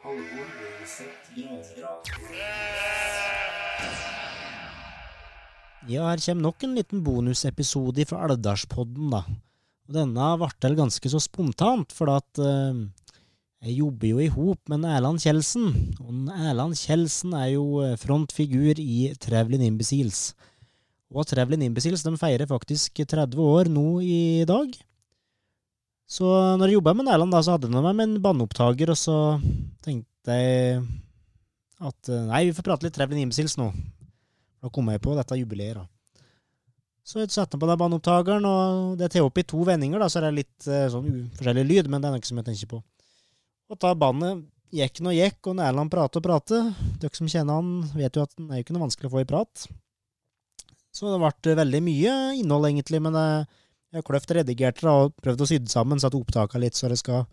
Halvor Løseth Grandrag. Ja, her kommer nok en liten bonusepisode fra Alvdalspodden, da. Og denne ble til ganske så spontant, for at eh, jeg jobber jo i hop med Erland Kjeldsen. Og Erland Kjeldsen er jo eh, frontfigur i Traveling Imbeciles. Og Traveling Imbeciles de feirer faktisk 30 år nå i dag. Så når jeg jobba med Nærland, da, så hadde med meg en banneopptaker, og så tenkte jeg at eh, nei, vi får prate litt Traveling Imsils nå. Da kom jeg på dette jubileet, da. Så jeg satte på den banneopptakeren, og det tar opp i to vendinger, da, så er det litt eh, sånn forskjellig lyd, men det er noe som jeg tenker på. Og da bandet gikk nå gikk, og Nærland prater og prater. Dere som kjenner han, vet jo at han er jo ikke noe vanskelig å få i prat. Så det ble veldig mye innhold, egentlig, men eh, jeg har kløft redigert det og prøvd å sy sammen, satt opptaka litt så det skal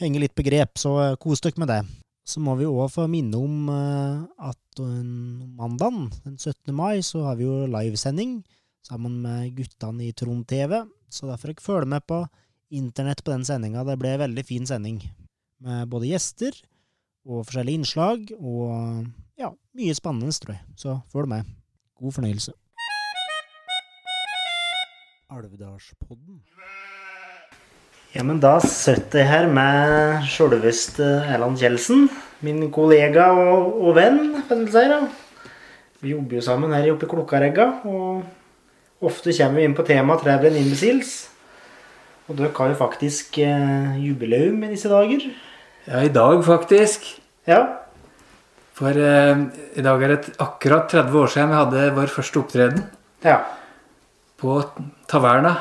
henge litt begrep. så eh, kos dere med det. Så må vi òg få minne om eh, at mandag den 17. mai så har vi jo livesending sammen med guttene i Trond TV, så derfor jeg følge med på internett på den sendinga. Det ble en veldig fin sending med både gjester og forskjellige innslag, og ja, mye spennende, tror jeg. Så følg med. God fornøyelse. Alvdalspodden. Ja, men da sitter jeg her med sjølveste Erland Kjeldsen. Min kollega og, og venn, kan du si. da. Vi jobber jo sammen her oppe i Klokkaregga. Og ofte kommer vi inn på temaet Travel and Imbeciles. Og dere har jo faktisk eh, jubileum i disse dager. Ja, i dag faktisk. Ja. For eh, i dag er det akkurat 30 år siden vi hadde vår første opptreden ja. På Taverna.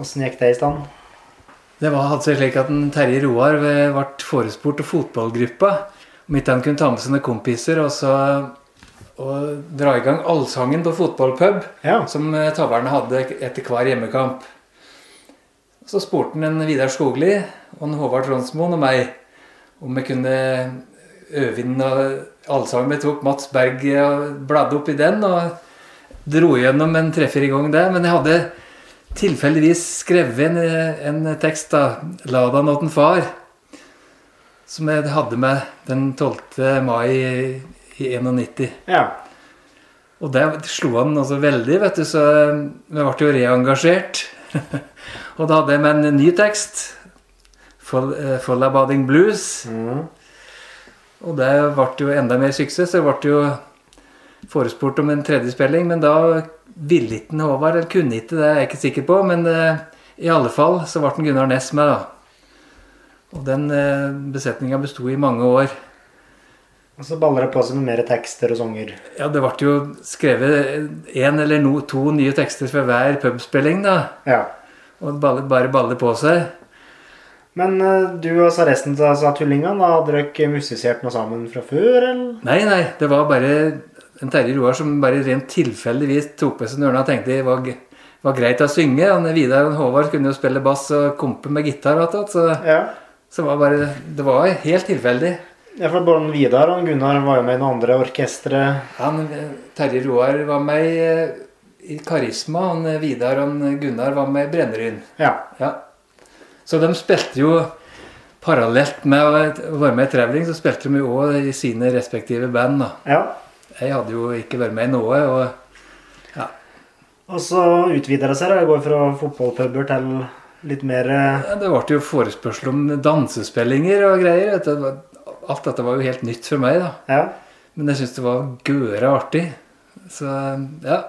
Åssen gikk det i stand? Det var altså slik at en Terje Roar eh, ble forespurt av fotballgruppa om ikke han kunne ta med sine kompiser og så og dra i gang allsangen på fotballpub Ja. som eh, Taverna hadde etter hver hjemmekamp. Så spurte han en Vidar Skogli og en Håvard Tronsmoen og meg om vi kunne øve inn allsangen. Vi tok Mats Berg og bladde opp i den og dro gjennom en tre-fire ganger det. Men jeg hadde tilfeldigvis skrevet en, en tekst, da, Ladan og den far', som jeg hadde med den 12. mai i, i 91. Ja. Og det slo han også veldig, vet du, så vi ble jo reengasjert. og da hadde jeg med en ny tekst. Fall- eh, 'Follabading Blues'. Mm. Og det ble jo enda mer suksess. Det ble jo forespurt om en tredje spilling, men da ville ikke Håvard, eller kunne ikke, det er jeg ikke sikker på. Men eh, i alle fall så ble den Gunnar Næss med, da. Og den eh, besetninga besto i mange år. Og så baller det på seg med mer tekster og sanger. Ja, det ble jo skrevet én eller no, to nye tekster for hver pubspilling, da. Ja. Og baller, bare baller på seg. Men eh, du og så resten av tullingene, da hadde dere musisert noe sammen fra før, eller? Nei, nei, det var bare en Terje Roar som bare rent tilfeldigvis tok med seg ørene og tenkte det var, var greit å synge. Han Vidar og Håvard kunne jo spille bass og kompe med gitar, vet du, så, Ja. så var bare, det var helt tilfeldig. Ja, for både Vidar og Gunnar var jo med i noen andre orkestre. Eh, Terje Roar var med i, i Karisma, han Vidar og Gunnar var med i Brenneryn. Ja. Ja. Så de spilte jo parallelt med å være med i Traveling, så spilte de jo òg i sine respektive band. da. ja. Jeg hadde jo ikke vært med i noe. og Og så utvider det seg. Det går fra fotballpuber til litt mer eh, ja, Det ble jo forespørsel om dansespillinger og greier. du. Alt dette var jo helt nytt for meg, da. Ja. Men jeg syntes det var gøre artig. Så ja.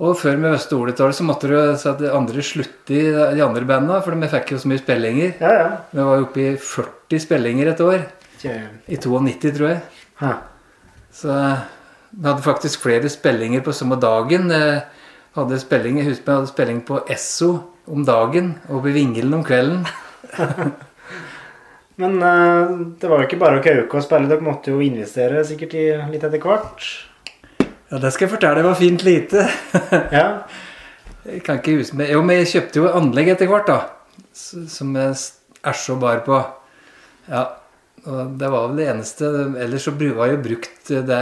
Og før vi visste ordet av det, så måtte du så at de andre slutte i de andre bandene, for vi fikk jo så mye spillinger. Ja, ja. Vi var jo oppe i 40 spillinger et år. I 92, tror jeg. Hæ. Så vi hadde faktisk flere spillinger på samme dagen. Jeg hadde spilling, jeg husker jeg hadde spilling på Esso om dagen og på Vingelen om kvelden. Men eh, det var jo ikke bare å kauke og spille. Dere måtte jo investere sikkert i litt etter hvert. Ja, det skal jeg fortelle. Det var fint lite. Ja. Jeg kan ikke huske Jo, men jeg kjøpte jo anlegg etter hvert, da. Som jeg er så bar på. Ja. Og det var vel det eneste. Ellers så var jo brukt det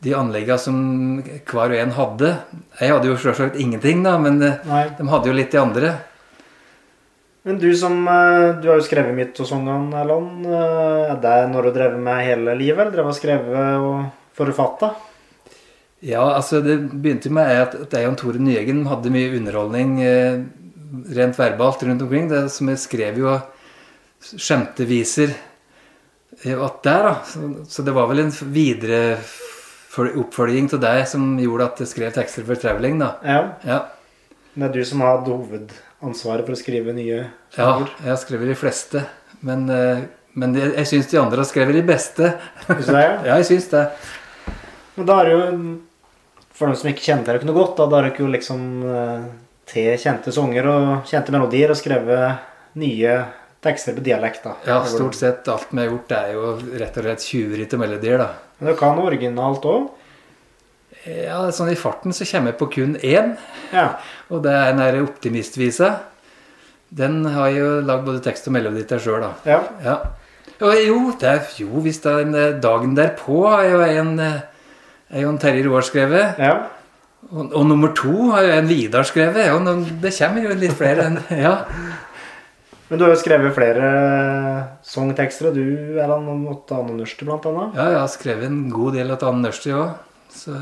de anleggene som hver og en hadde. Jeg hadde jo selvsagt ingenting, da, men eh, Nei. de hadde jo litt de andre. Men du som eh, Du har jo skrevet mitt og sånn, Erland. Eh, Er det når du drev med hele livet, eller drev og skrevet og forfatta? Ja, altså det begynte med at, jeg og Tore Nyeggen hadde mye underholdning eh, rent verbalt rundt omkring. Det som jeg skrev jo skjemteviser eh, at der, da. Så, så det var vel en videre oppfølging til deg som gjorde at jeg skrev tekster for Traveling, da. Ja. Ja, Det er du som har hatt hovedansvaret for å skrive nye ja jeg har skrevet de fleste. Men, eh, men jeg, jeg syns de andre har skrevet de beste. Syns du det, ja? Ja, jeg syns det. Men da er det jo For dem som ikke kjente deg noe godt, da, da det ikke jo liksom eh, til kjente sanger og kjente melodier og skrevet nye tekster på dialekt, da. Ja, stort sett alt vi har gjort, er jo rett og slett tjuveri til melodier, da. Men du kan originalt òg? Ja, sånn i farten så kommer jeg på kun én, Ja. og det er den derre Optimistvisa. Den har jeg jo lagd både tekst og melodi til sjøl, da. ja. Ja. Og jo, det er, jo, hvis det er en eh, dagen derpå har jo en, eh, er jo en Terje Roar skrevet. ja. Og, og nummer to har jo en Vidar skrevet. Og det kommer jo litt flere enn Ja. Men du har jo skrevet flere sangtekster, og du, Erland, om Åtte Anne blant annet. ja, jeg har skrevet en god del av Anne Nørsti òg. Så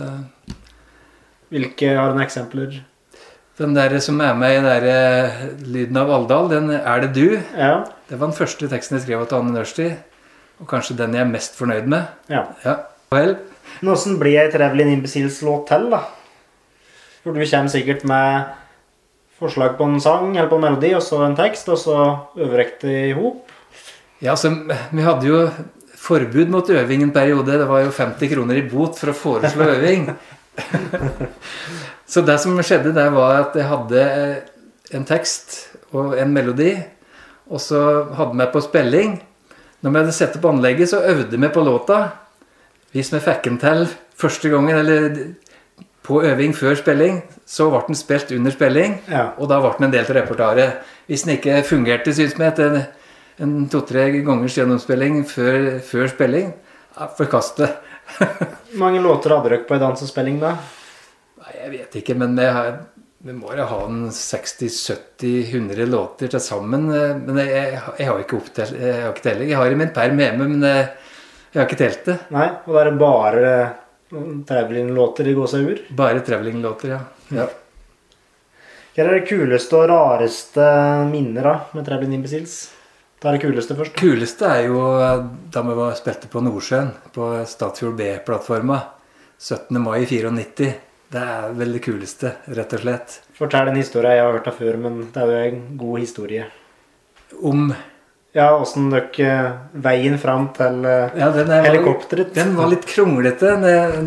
Hvilke har du noen eksempler? den der som er med i den der eh, Lyden av Alvdal, den Er det du? Ja. Det var den første teksten jeg skrev til Anne Nørsti. Og kanskje den jeg er mest fornøyd med. ja. Ja. Vel, Men åssen blir ei trevelig Imbeciles låt til, da? For du kommer sikkert med forslag på en sang eller på en melodi, og så en tekst, og så øver det i hop. ja, altså, vi hadde jo forbud mot øving en periode. Det var jo 50 kroner i bot for å foreslå øving. Så det som skjedde, det var at jeg hadde en tekst og en melodi, og så hadde vi på spilling. Når vi hadde satt opp anlegget, så øvde vi på låta. Hvis vi fikk den til første gangen, eller på øving før spilling, så ble den spilt under spilling, Ja. og da ble den en del til repertoaret. Hvis den ikke fungerte, syns vi, etter en, to-tre gangers gjennomspilling før, før spilling, forkast det. Mange låter hadde dere på ei dansespilling, da? Nei, jeg vet ikke, men vi, har, vi må jo ha en 60-70-100 låter til sammen. eh, Men jeg, jeg, jeg har ikke opptelt, jeg har ikke telling. Jeg har i min perm hjemme, men jeg, jeg har ikke telt det. Nei, og da er det bare Traveling-låter i gåsehauger. Bare traveling-låter, ja. ja. Hva er det kuleste og rareste minner da, med Traveling Imbeciles? Ta det kuleste først. da. kuleste er jo eh, da vi var, spilte på Nordsjøen, på Statfjord B-plattforma. 17. mai 94. Det er vel det kuleste, rett og slett. Fortell en historie jeg har hørt av før, men det er jo en god historie. Om Ja, åssen dere Veien fram til eh, ja, den er, helikopteret. Den var litt kronglete.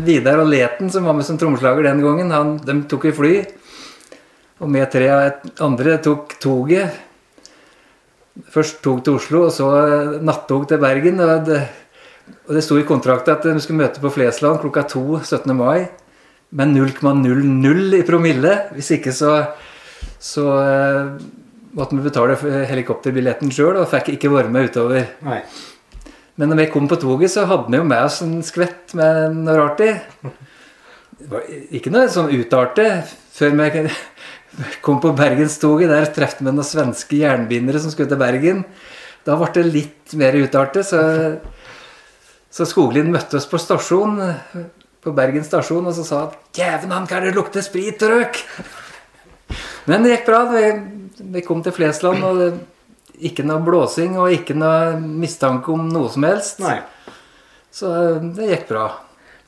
Vidar og Leten, som var med som trommeslager den gangen, han, de tok i fly. Og vi tre andre tok toget. Først tog til Oslo, og så nattog til Bergen. Og det, og det sto i kontrakten at de skulle møte på Flesland klokka to 17. mai. Med 0,00 i promille. Hvis ikke så, så eh, måtte vi betale helikopterbilletten sjøl, og fikk ikke være med utover. Nei. Men når vi kom på toget, så hadde vi jo med oss en skvett med noe rart i. Ikke noe sånn utarte. Før vi kom på Bergenstoget, der traff vi noen svenske jernbindere som skulle til Bergen. Da ble det litt mer utarte, så, så Skoglin møtte oss på stasjon, på Bergen stasjon, og så sa han 'Djæven, han kan det lukte sprit og røk'. Men det gikk bra. Vi, vi kom til Flesland, og det, ikke noe blåsing og ikke noe mistanke om noe som helst. Nei. Så det gikk bra.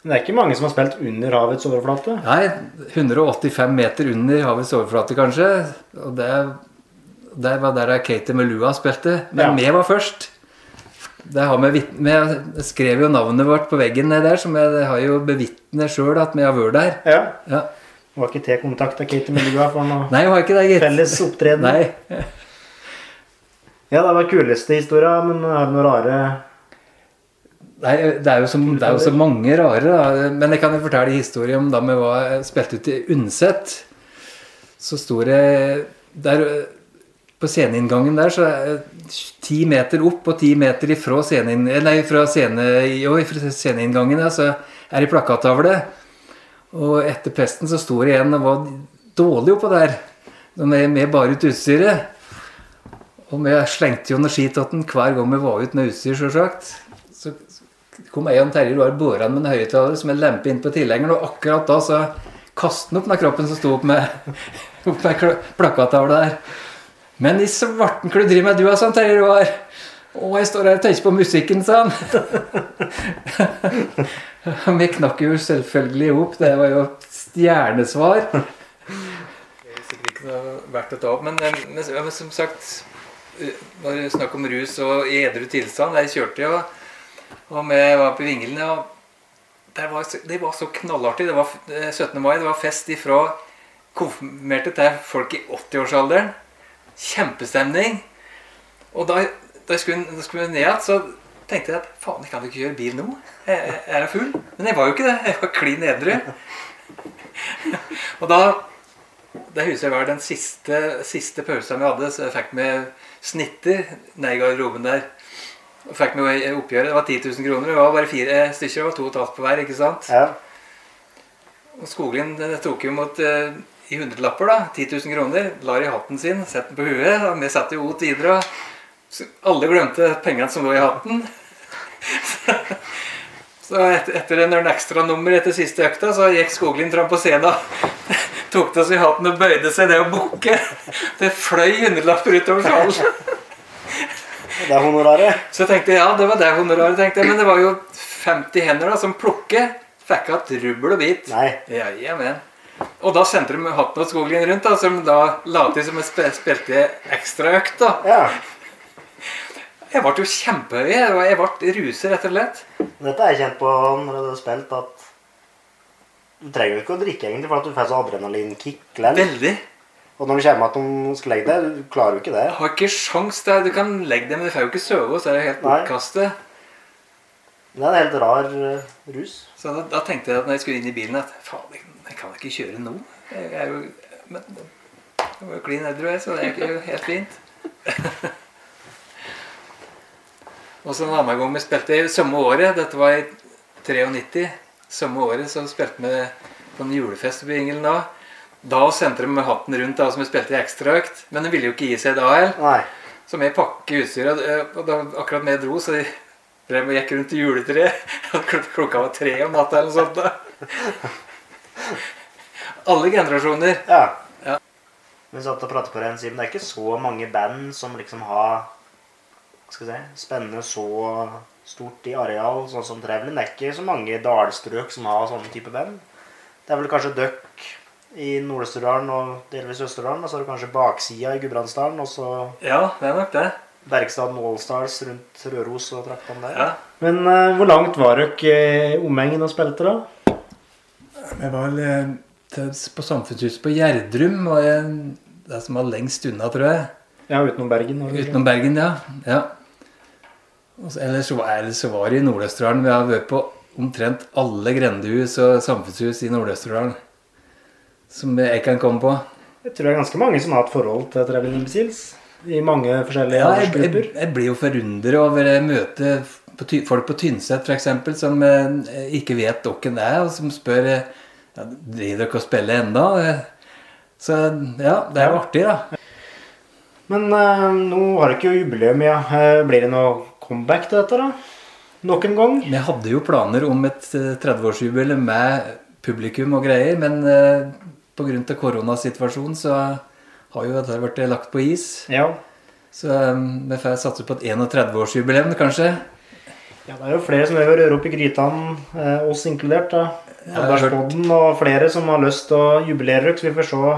Men det er ikke mange som har spilt under havets overflate. Nei, 185 meter under havets overflate, kanskje. Og det, det var der Katie Melua spilte. Men Ja. vi var først. Det har vi, vi skrev jo navnet vårt på veggen ned der, så vi har jo bevitnet sjøl at vi har vært der. Ja. Ja. Det var ikke til kontakt av Katie Melua for noe Nei, jeg har ikke det, gitt. felles opptreden. Nei. Ja, det var kuleste historia, men er det noe rare Nei, det er, jo så, det er jo så mange rare, da. Men jeg kan jo fortelle historien om da vi var spilt ut i Undset. Så sto det der På sceneinngangen der, så ti meter opp og ti meter ifra scenein, Nei, fra, scene, jo, fra sceneinngangen, ja, så er det plakattavle. Og etter pesten så sto det igjen og var dårlig oppå der. Med, med bare ut utstyret. Og vi slengte jo noe hver gang vi var ute med utstyr, sjølsagt. Så kom jeg og Terje Roar bårende med en høyttaler som en lempe inn på tilhengeren, og akkurat da så kastet han opp den kroppen som sto opp med, opp med plakattavla der. Men i svarten driver med du, sa han Terje Roar. Å, jeg står her og tenker på musikken, sa han. Vi knakk jo selvfølgelig i hop. Det var jo stjernesvar. Det er sikkert ikke noe verdt å ta opp, men, eh, men, som sagt eh, Når det er snakk om rus og i edru tilstand Der kjørte jeg, og, vi var på Vinglene. og det var, det var så knallartig. Det var eh, 17. mai, det var fest ifra konfirmerte til folk i 80-årsalderen. Kjempestemning. Og da, da jeg skulle, da skulle ned igjen, så tenkte jeg at faen, jeg kan ikke kjøre bil nå. Jeg, jeg er full. Men jeg var jo ikke det. Jeg var klin edru. Og da Det husker jeg var den siste, siste pausen vi hadde, så jeg fikk med snitter ned i garderoben der. Og fikk med oppgjøret. Det var 10 000 kroner. Det var bare fire stykker. Det var to og et halvt på hver, ikke sant? Ja. Og Skoglien tok jo mot eh, i hundrelapper, da. 10 000 kroner. La i hatten sin, setter den på huet. Og vi satt jo ut videre. og Alle glemte pengene som lå i hatten. Så etter, etter en ørn ekstra nummer etter siste økta, så gikk Skoglin fram på scenen. Tok det oss i hatten og bøyde seg ned og bukke. Det fløy hundrelapper utover salen. Det er honoraret. Så jeg tenkte ja, det var det honoraret, tenkte jeg. Men det var jo 50 hender da, som plukket. Fikk igjen rubbel og bit. Nei. Ja, jamen. Og da sendte de hatten og skoglin rundt, da, som da la til som en sp spilte ekstraøkt. da. Ja. Jeg ble jo kjempehøy. Jeg jeg ble ruset, rett og slett. Dette har jeg kjent på når jeg har spilt, at du trenger jo ikke å drikke egentlig for at du får så adrenalinkick. lell. Veldig. Og når du kommer at de skal legge deg, du klarer jo ikke det. Jeg har ikke sjans der. Du kan legge deg, men du får jo ikke sove, så er det helt bortkastet. Det er en helt rar uh, rus. Så da, da tenkte jeg at når jeg skulle inn i bilen, at faen, jeg, kan ikke kjøre nå. Jeg, er jo Men jeg var jo klin edru, jeg, så det er jo helt fint. Og så en annen gang vi spilte i samme året, dette var i 93, samme året så spilte vi på en julefest på Ingelen da. Da sendte de med hatten rundt, da, som vi spilte i ekstraøkt. Men de ville jo ikke gi seg da heller. Så vi pakket utstyret, eh, og da akkurat vi dro, så de drev og gikk rundt til juletreet. Klokka var tre om natta eller noe sånt. da. Alle generasjoner. Ja. Ja. Vi satt og pratet på det en siden. Det er ikke så mange band som liksom har skal jeg si, spennende så stort i areal, sånn som Trevlin. Det er ikke så mange dalstrøk som har sånne type band. Det er vel kanskje Duck i Nord-Østerdalen og delvis Østerdalen. Og så er det kanskje baksida i Gudbrandsdalen, og så Ja, det er nok det. Bergstad Allstars rundt Røros og traktene der. Ja. Men uh, hvor langt var dere omhengen omegnen og spilte, da? Vi var vel eh, til- på Samfunnshuset på Gjerdrum. var jeg- det som var lengst unna, tror jeg. Ja, utenom Bergen. Utenom Bergen, ja. ja. Og så- Ellers så var, ellers så var det i Nord-Østerdalen. Vi har vært på omtrent alle grendehus og samfunnshus i Nord-Østerdalen. Som jeg kan komme på. Jeg tror det er ganske mange som har hatt forhold til Traveling Imbeciles. I mange forskjellige Ja, jeg, jeg, jeg blir jo forundret over å møte folk på Tynset f.eks. som eh, ikke vet hvem det er, og som spør eh, ja, driver dere og spiller ennå. Eh, Så ja, det er jo artig, da. Men eh, nå har dere jo jubileum, ja. Blir det noe comeback til dette, da? Nok en gang? Vi hadde jo planer om et eh, 30-årsjubileum med publikum og greier, men eh, pga. koronasituasjonen så har jo dette vært lagt på is. Ja. Så eh, vi får satse på et 31-årsjubileum, kanskje. ja. Det er jo flere som vil røre opp i grytene, eh, oss inkludert. da. Alderspodden og flere som har lyst til å jubilere så vi får se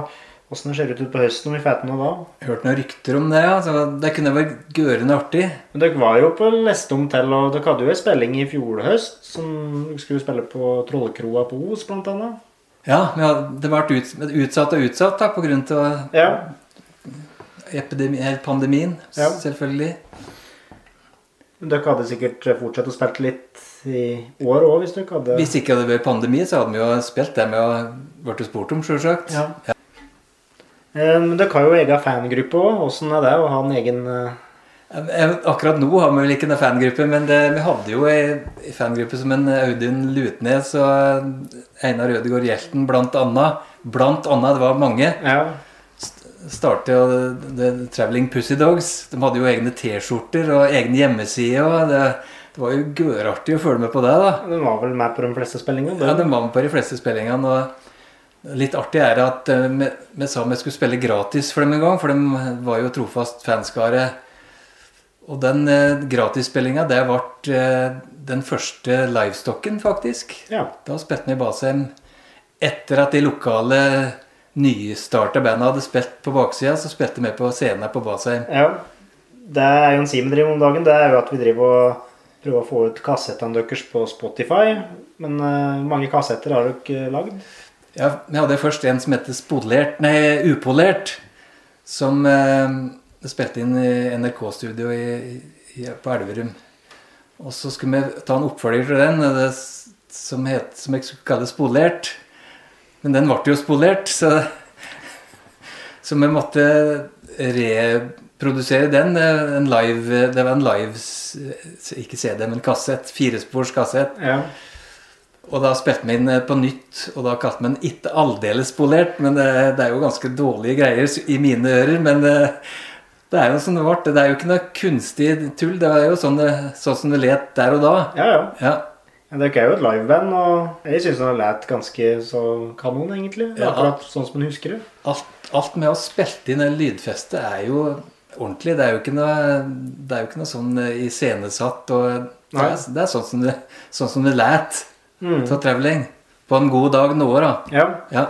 åssen det ut på høsten om vi får noe da. Hørt noen rykter om det, ja. Så det kunne vært gørende artig. Men dere var jo på Lestom til, og dere hadde jo en spilling i fjor høst. Som dere skulle spille på Trollkroa på Os, blant annet. Ja, men det ble ut, utsatt og utsatt da, pga. Ja. Epidemi, pandemien, Ja. selvfølgelig. Men dere hadde sikkert fortsatt å spille litt i år òg, hvis dere hadde Hvis ikke det hadde vært pandemi, så hadde vi jo spilt det med å blitt spurt om, sjølsagt. Ja. Eh, Men dere har jo egen fangruppe òg. Åssen er det å ha en egen eh, Akkurat nå har vi vel ikke noen fangruppe, men det, vi hadde jo ei ei fangruppe som en Audun Lutnes og Einar Ødegaard Hjelten, blant annet. Blant annet, det var mange. Ja. startet jo The Traveling Pussy Dogs. De hadde jo egne T-skjorter og egen hjemmeside. og det, det var jo gørartig å følge med på det. da. De var vel med på de fleste spillingene? Ja, De var med på de fleste spillingene. og Litt artig er det at vi, vi sa vi skulle spille gratis for dem en gang, for de var jo trofast fanskare. Og den eh, gratisspillinga, det ble eh, den første livestocken, faktisk. Ja. Da spilte vi i Basheim etter at de lokale nystarta banda hadde spilt på baksida, så spilte vi på scenen på Basheim. ja. Det er jo en Simen driver om dagen, det er jo at vi driver og prøver å få ut kassettene deres på Spotify. Men uh, mange kassetter har dere lagd? Ja, Vi hadde først en som heter Spodlert, nei, Upolert, som eh, spilte inn i NRK-studio på Elverum. Og så skulle vi ta en oppfølger til den, det, som, het, som jeg skulle kalle Spolert. Men den ble jo spolert, så, så vi måtte reprodusere den. eh, En live, det var en live, ikke CD, men kassett. Firespors kassett. Ja. Og da spilte vi inn eh, på nytt, og da kalte vi den ikke aldeles polert. Men det, det er jo ganske dårlige greier i mine ører. Men det, det er jo som det ble. Det er jo ikke noe kunstig tull. Det er jo sånn, det, sånn som det let der og da. Ja, ja. Ja, Men Dere er jo et liveband, og jeg syns det lät ganske så kanon, egentlig. Ja. Akkurat sånn som man husker det. alt, alt med å spille inn en lydfeste er jo ordentlig. Det er jo ikke noe, det er jo ikke noe sånn eh, iscenesatt. og Det er, det er sånn som det, sånn som det let Mm. av traveling. På en god dag nå, da. Ja. Ja.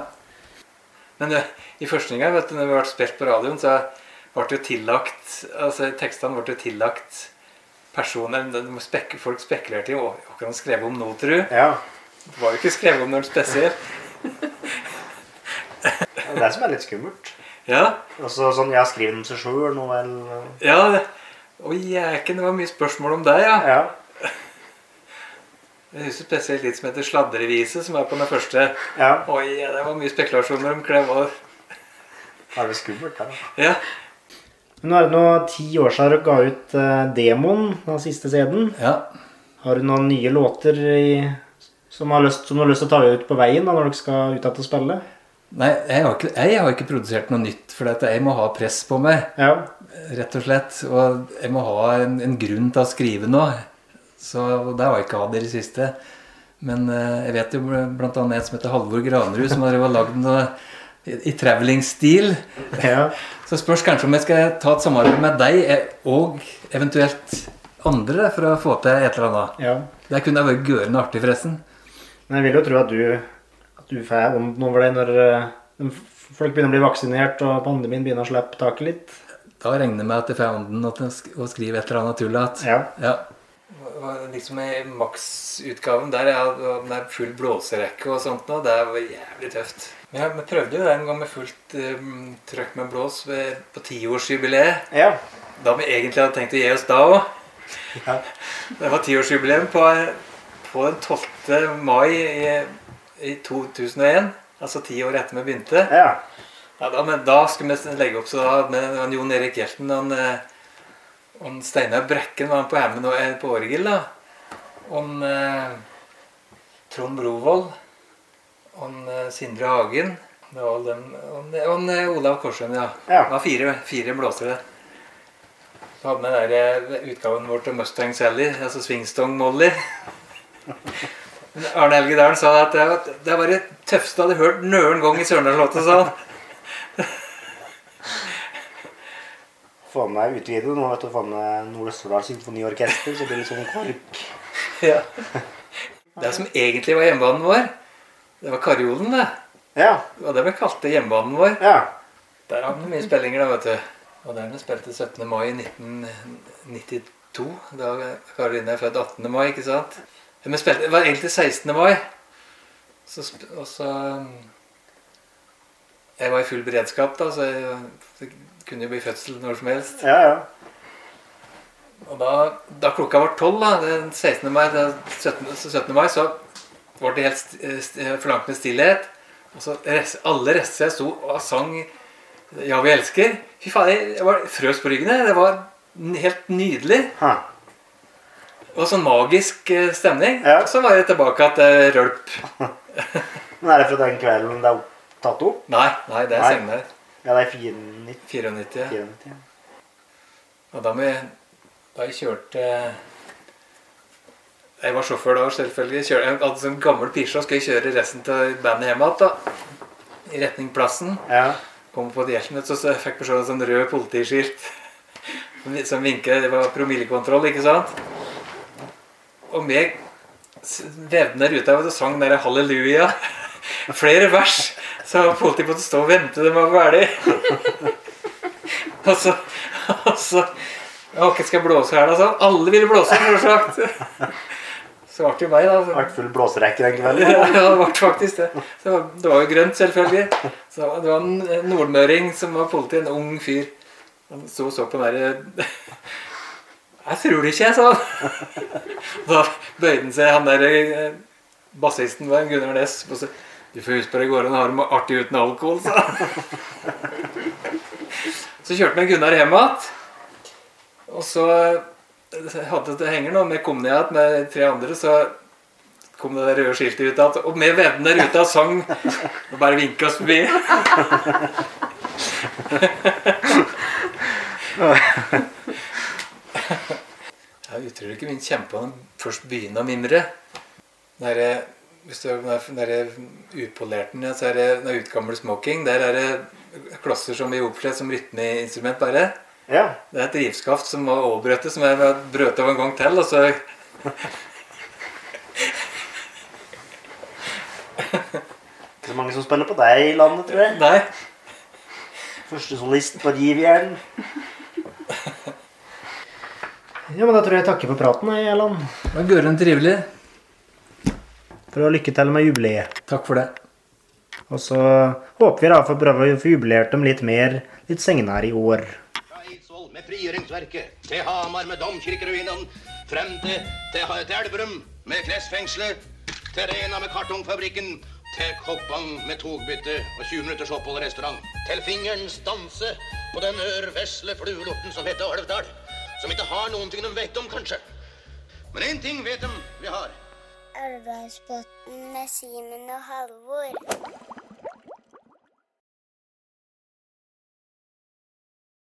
Men det, i første gang, vet du, når vi ble spilt på radioen, så ble det jo tillagt altså Tekstene ble jo tillagt personer spek, Folk spekulerte i hva de skrev om nå, tror du. ja. Det var jo ikke skrevet om noen spesiell. Det er det som er litt skummelt. Ja, Altså sånn, Jeg skriver om seg sjøl nå vel ja. Å jæken, det var mye spørsmål om deg, ja. Ja. Jeg husker spesielt litt som heter Sladrevise, som er på den første. ja. Oi, ja, det var mye spekulasjoner om klevår. det var. Er vel skummelt, det. da. Ja. Men nå er det nå ti år siden dere ga ut uh, demoen, den siste CD-en. ja. Har du noen nye låter i, som, har lyst, som du har lyst til å ta ut på veien da, når dere skal ut igjen og spille? Nei, jeg har, ikke, jeg har ikke produsert noe nytt, for jeg må ha press på meg. Ja. Rett og slett. Og jeg må ha en, en grunn til å skrive noe. Så det var ikke ikke det i det siste. Men eh, jeg vet jo bl.a. en som heter Halvor Granerud, som har lagd noe i, i traveling-stil. ja. Så spørs kanskje om jeg skal ta et samarbeid med deg eh, og eventuelt andre for å få til et eller annet. ja. Det kunne vært gørende artig, forresten. Men jeg vil jo tro at du, at du får ånden over deg når eh, folk begynner å bli vaksinert og pandemien begynner å slippe taket litt. Da regner jeg med at jeg får ånden og å sk- å skrive et eller annet tull igjen. Ja. Ja. Liksom i maksutgaven der jeg med full blåserekke og sånt nå, det var jævlig tøft. Ja, Vi prøvde jo det en gang med fullt um, trøkk med blås ved, på tiårsjubileet. Ja. Da vi egentlig hadde tenkt å gi oss da òg. Ja. Det var tiårsjubileum på, på den 12. mai i, i 2001. Altså ti år etter vi begynte. ja. Ja, da, men da skulle vi legge opp så da med Jon Erik Hjelten han, eh, og Steinar Brekken var på Hemmen og eh, på orgel. da. Og eh, Trond Brovold. Og eh, Sindre Hagen. Det var dem. Og og, eh, Olav Korsheim, ja. Ja. Det var fire, fire blåsere. Så hadde vi den der eh, utgaven vår til Mustang Sally, altså Swingstong Molly. Arne Helge Dalen sa at det var, det var det tøffeste jeg hadde hørt noen gang i Sørendalslåta, sa han. Få med utvide nå, vet du. Få med Nord-Østerdal Symfoniorkester, så blir det litt sånn kork. Ja. Det som egentlig var hjemmebanen vår, det var Karjolen, det. Ja. Det var det ble kalt hjemmebanen vår. Ja. Der hadde vi mye spillinger, da, vet du. Og der vi spilte 17. mai 1992. Da Karoline er født 18. mai, ikke sant? Vi spilte, det var egentlig 16. mai. Så, og så um, Jeg var i full beredskap, da, så jeg, kunne jo bli fødsel når som helst. Ja, ja. Og da, da klokka var tolv, den 16. mai, den 17. 17. mai, så var det helt st st forlangt med stillhet. Og så rest, alle restene sto og sang 'Ja, vi elsker'. Fy faen, jeg var frøs på ryggen. Det var helt nydelig. Ha. Og sånn magisk eh, stemning. Ja. Og så var jeg tilbake til rølp. Men er det fra den kvelden det er tatt opp? Nei, nei, det er senere. Ja, det er 94. 94. ja. 94. Og da, vi, da jeg kjørte Jeg var sjåfør da, selvfølgelig. Kjørte, jeg hadde sånn gammel Peugeot. Skal jeg kjøre resten av bandet hjem igjen. I retning plassen. Ja. Kom på Djersen, så så jeg fikk beskjed om et sånn rød politiskilt som- som vinket. Det var promillekontroll, ikke sant? Og meg vevde ned ruta og sang der halleluja. Flere vers. Så politiet måtte stå og vente de var ferdig. og så, og så hva skal blåse her, da? sånn. Alle ville blåse, selvsagt. Så ble det jo meg, da. Så. Vært full blåserekke den kvelden. Ja, det ble faktisk det. Så det var- jo grønt, selvfølgelig. Så det var en nordmøring som var politi, en ung fyr. Han sto og så på den derre Jeg tror det ikke, jeg, sa han. Da bøyde han seg, han der eh, bassisten var Gunnar Næss. Du får huske på det går an å ha det artig uten alkohol, sa. Så kjørte vi Gunnar hjem igjen. Og så hadde det henger nå, med kom ned igjen med tre andre, så kom det der røde skiltet ut igjen. Og med vedden der ute og sang og bare vinka oss forbi. Jeg utrolig ikke min kjempe først begynner å mimre. Der, er- hvis du er der er ja, så er det den utgammel smoking. Der er det klosser som blir oppslett som rytmeinstrument bare. Ja. Det er et drivskaft som må overbrøtes, som jeg brøt av en gang til. Og så Ikke så mange som spiller på deg i landet, tror jeg. Nei. Første solist på Rivjern. Ja, men da tror jeg jeg takker for praten, jeg, Erland. Det var gørrende trivelig. For å lykke til med jubileet. Takk for det. Og så håper vi da får prøve å få jubilert dem litt mer litt senere i år. Fra Eidsvoll med frigjøringsverket, til Hamar med domkirkeruinene, frem til, til, til Elverum med klesfengselet, til Rena med kartongfabrikken, til Koppang med togbytte og 20 minutters opphold i restaurant, til fingerens danse på den ørvesle fluelorten som heter Alvdal, som ikke har noen ting de vet om, kanskje. Men én ting vet de vi har. Alvdalsbotn med Simen og Halvor.